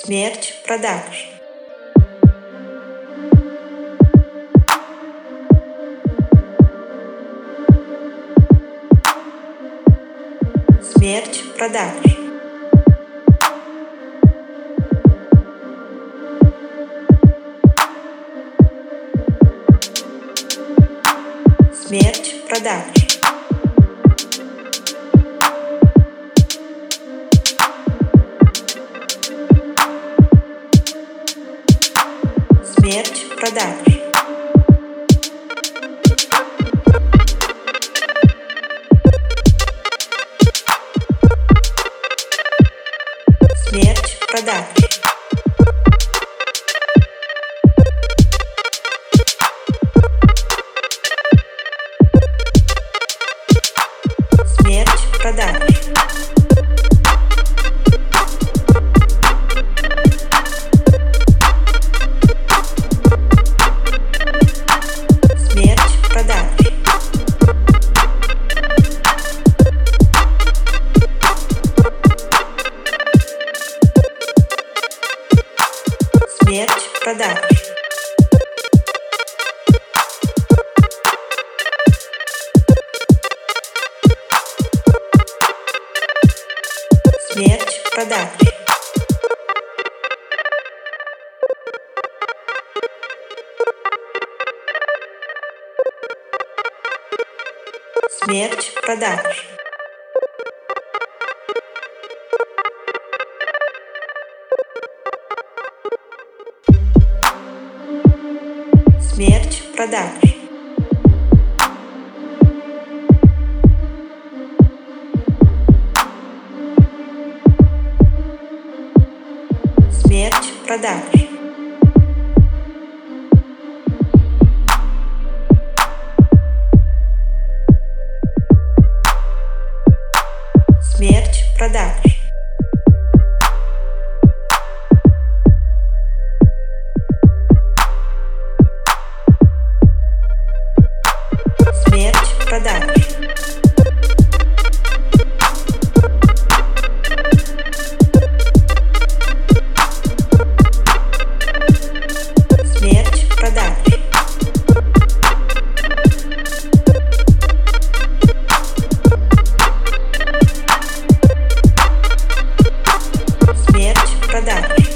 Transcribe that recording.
Смерч Продакшн. Смерч Продакшн. Смерч Продакшн. смерть продаж. Смерть продаж. Смерть продаж. продаж. Смерч продаж. Смерч продаж. мерч продаж. Смерч продаж. Смерч продаж. продаж. Смерть продаж. Смерть продаж.